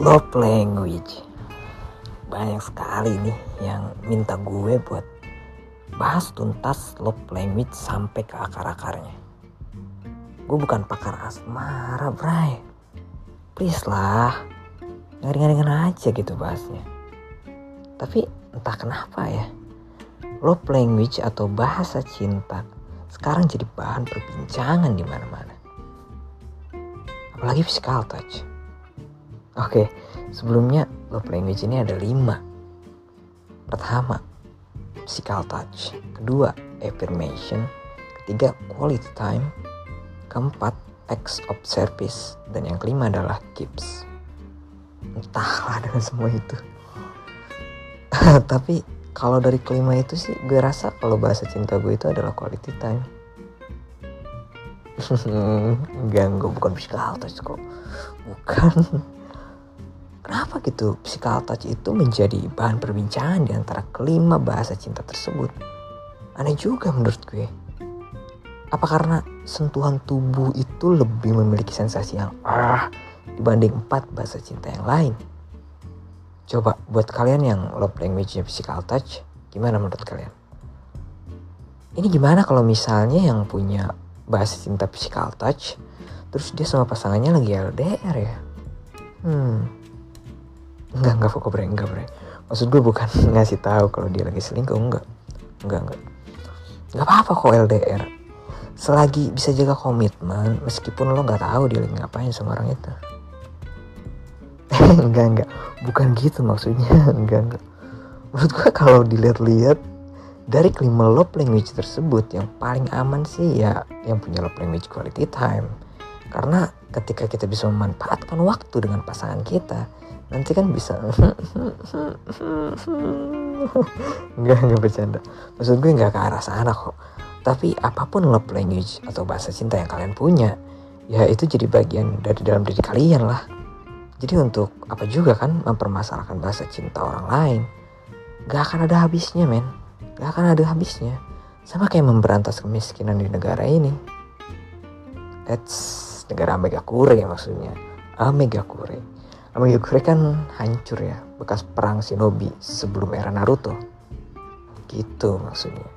love language banyak sekali nih yang minta gue buat bahas tuntas love language sampai ke akar-akarnya. Gue bukan pakar asmara bray. Please lah. Ngari-ngaringan aja gitu bahasnya. Tapi entah kenapa ya love language atau bahasa cinta sekarang jadi bahan perbincangan di mana-mana. Apalagi physical touch Oke, sebelumnya love language ini ada lima. Pertama, physical touch. Kedua, affirmation. Ketiga, quality time. Keempat, acts of service. Dan yang kelima adalah gifts. Entahlah dengan semua itu. Tapi kalau dari kelima itu sih gue rasa kalau bahasa cinta gue itu adalah quality time. Enggak, gue bukan physical touch kok. Bukan Kenapa gitu physical touch itu menjadi bahan perbincangan di antara kelima bahasa cinta tersebut? Aneh juga menurut gue. Apa karena sentuhan tubuh itu lebih memiliki sensasi yang ah dibanding empat bahasa cinta yang lain? Coba buat kalian yang love language-nya physical touch, gimana menurut kalian? Ini gimana kalau misalnya yang punya bahasa cinta physical touch, terus dia sama pasangannya lagi LDR ya? Hmm, Enggak, enggak fokus bre, enggak bre. Maksud gue bukan ngasih tahu kalau dia lagi selingkuh, enggak. Enggak, enggak. Enggak apa-apa kok LDR. Selagi bisa jaga komitmen, meskipun lo nggak tahu dia lagi ngapain sama orang itu. enggak, enggak. Bukan gitu maksudnya, enggak, enggak. Menurut gue kalau dilihat-lihat dari kelima love language tersebut yang paling aman sih ya yang punya love language quality time. Karena ketika kita bisa memanfaatkan waktu dengan pasangan kita, nanti kan bisa. Nggak nggak bercanda. Maksud gue nggak ke arah sana kok. Tapi apa pun love language atau bahasa cinta yang kalian punya ya itu jadi bagian dari dalam diri kalian lah. Jadi untuk apa juga kan mempermasalahkan bahasa cinta orang lain? Gak akan ada habisnya men. Gak akan ada habisnya. Sama kayak memberantas kemiskinan di negara ini. That's negara Megakure maksudnya Amegakure Aomegakure kan hancur ya bekas perang shinobi sebelum era Naruto. Gitu maksudnya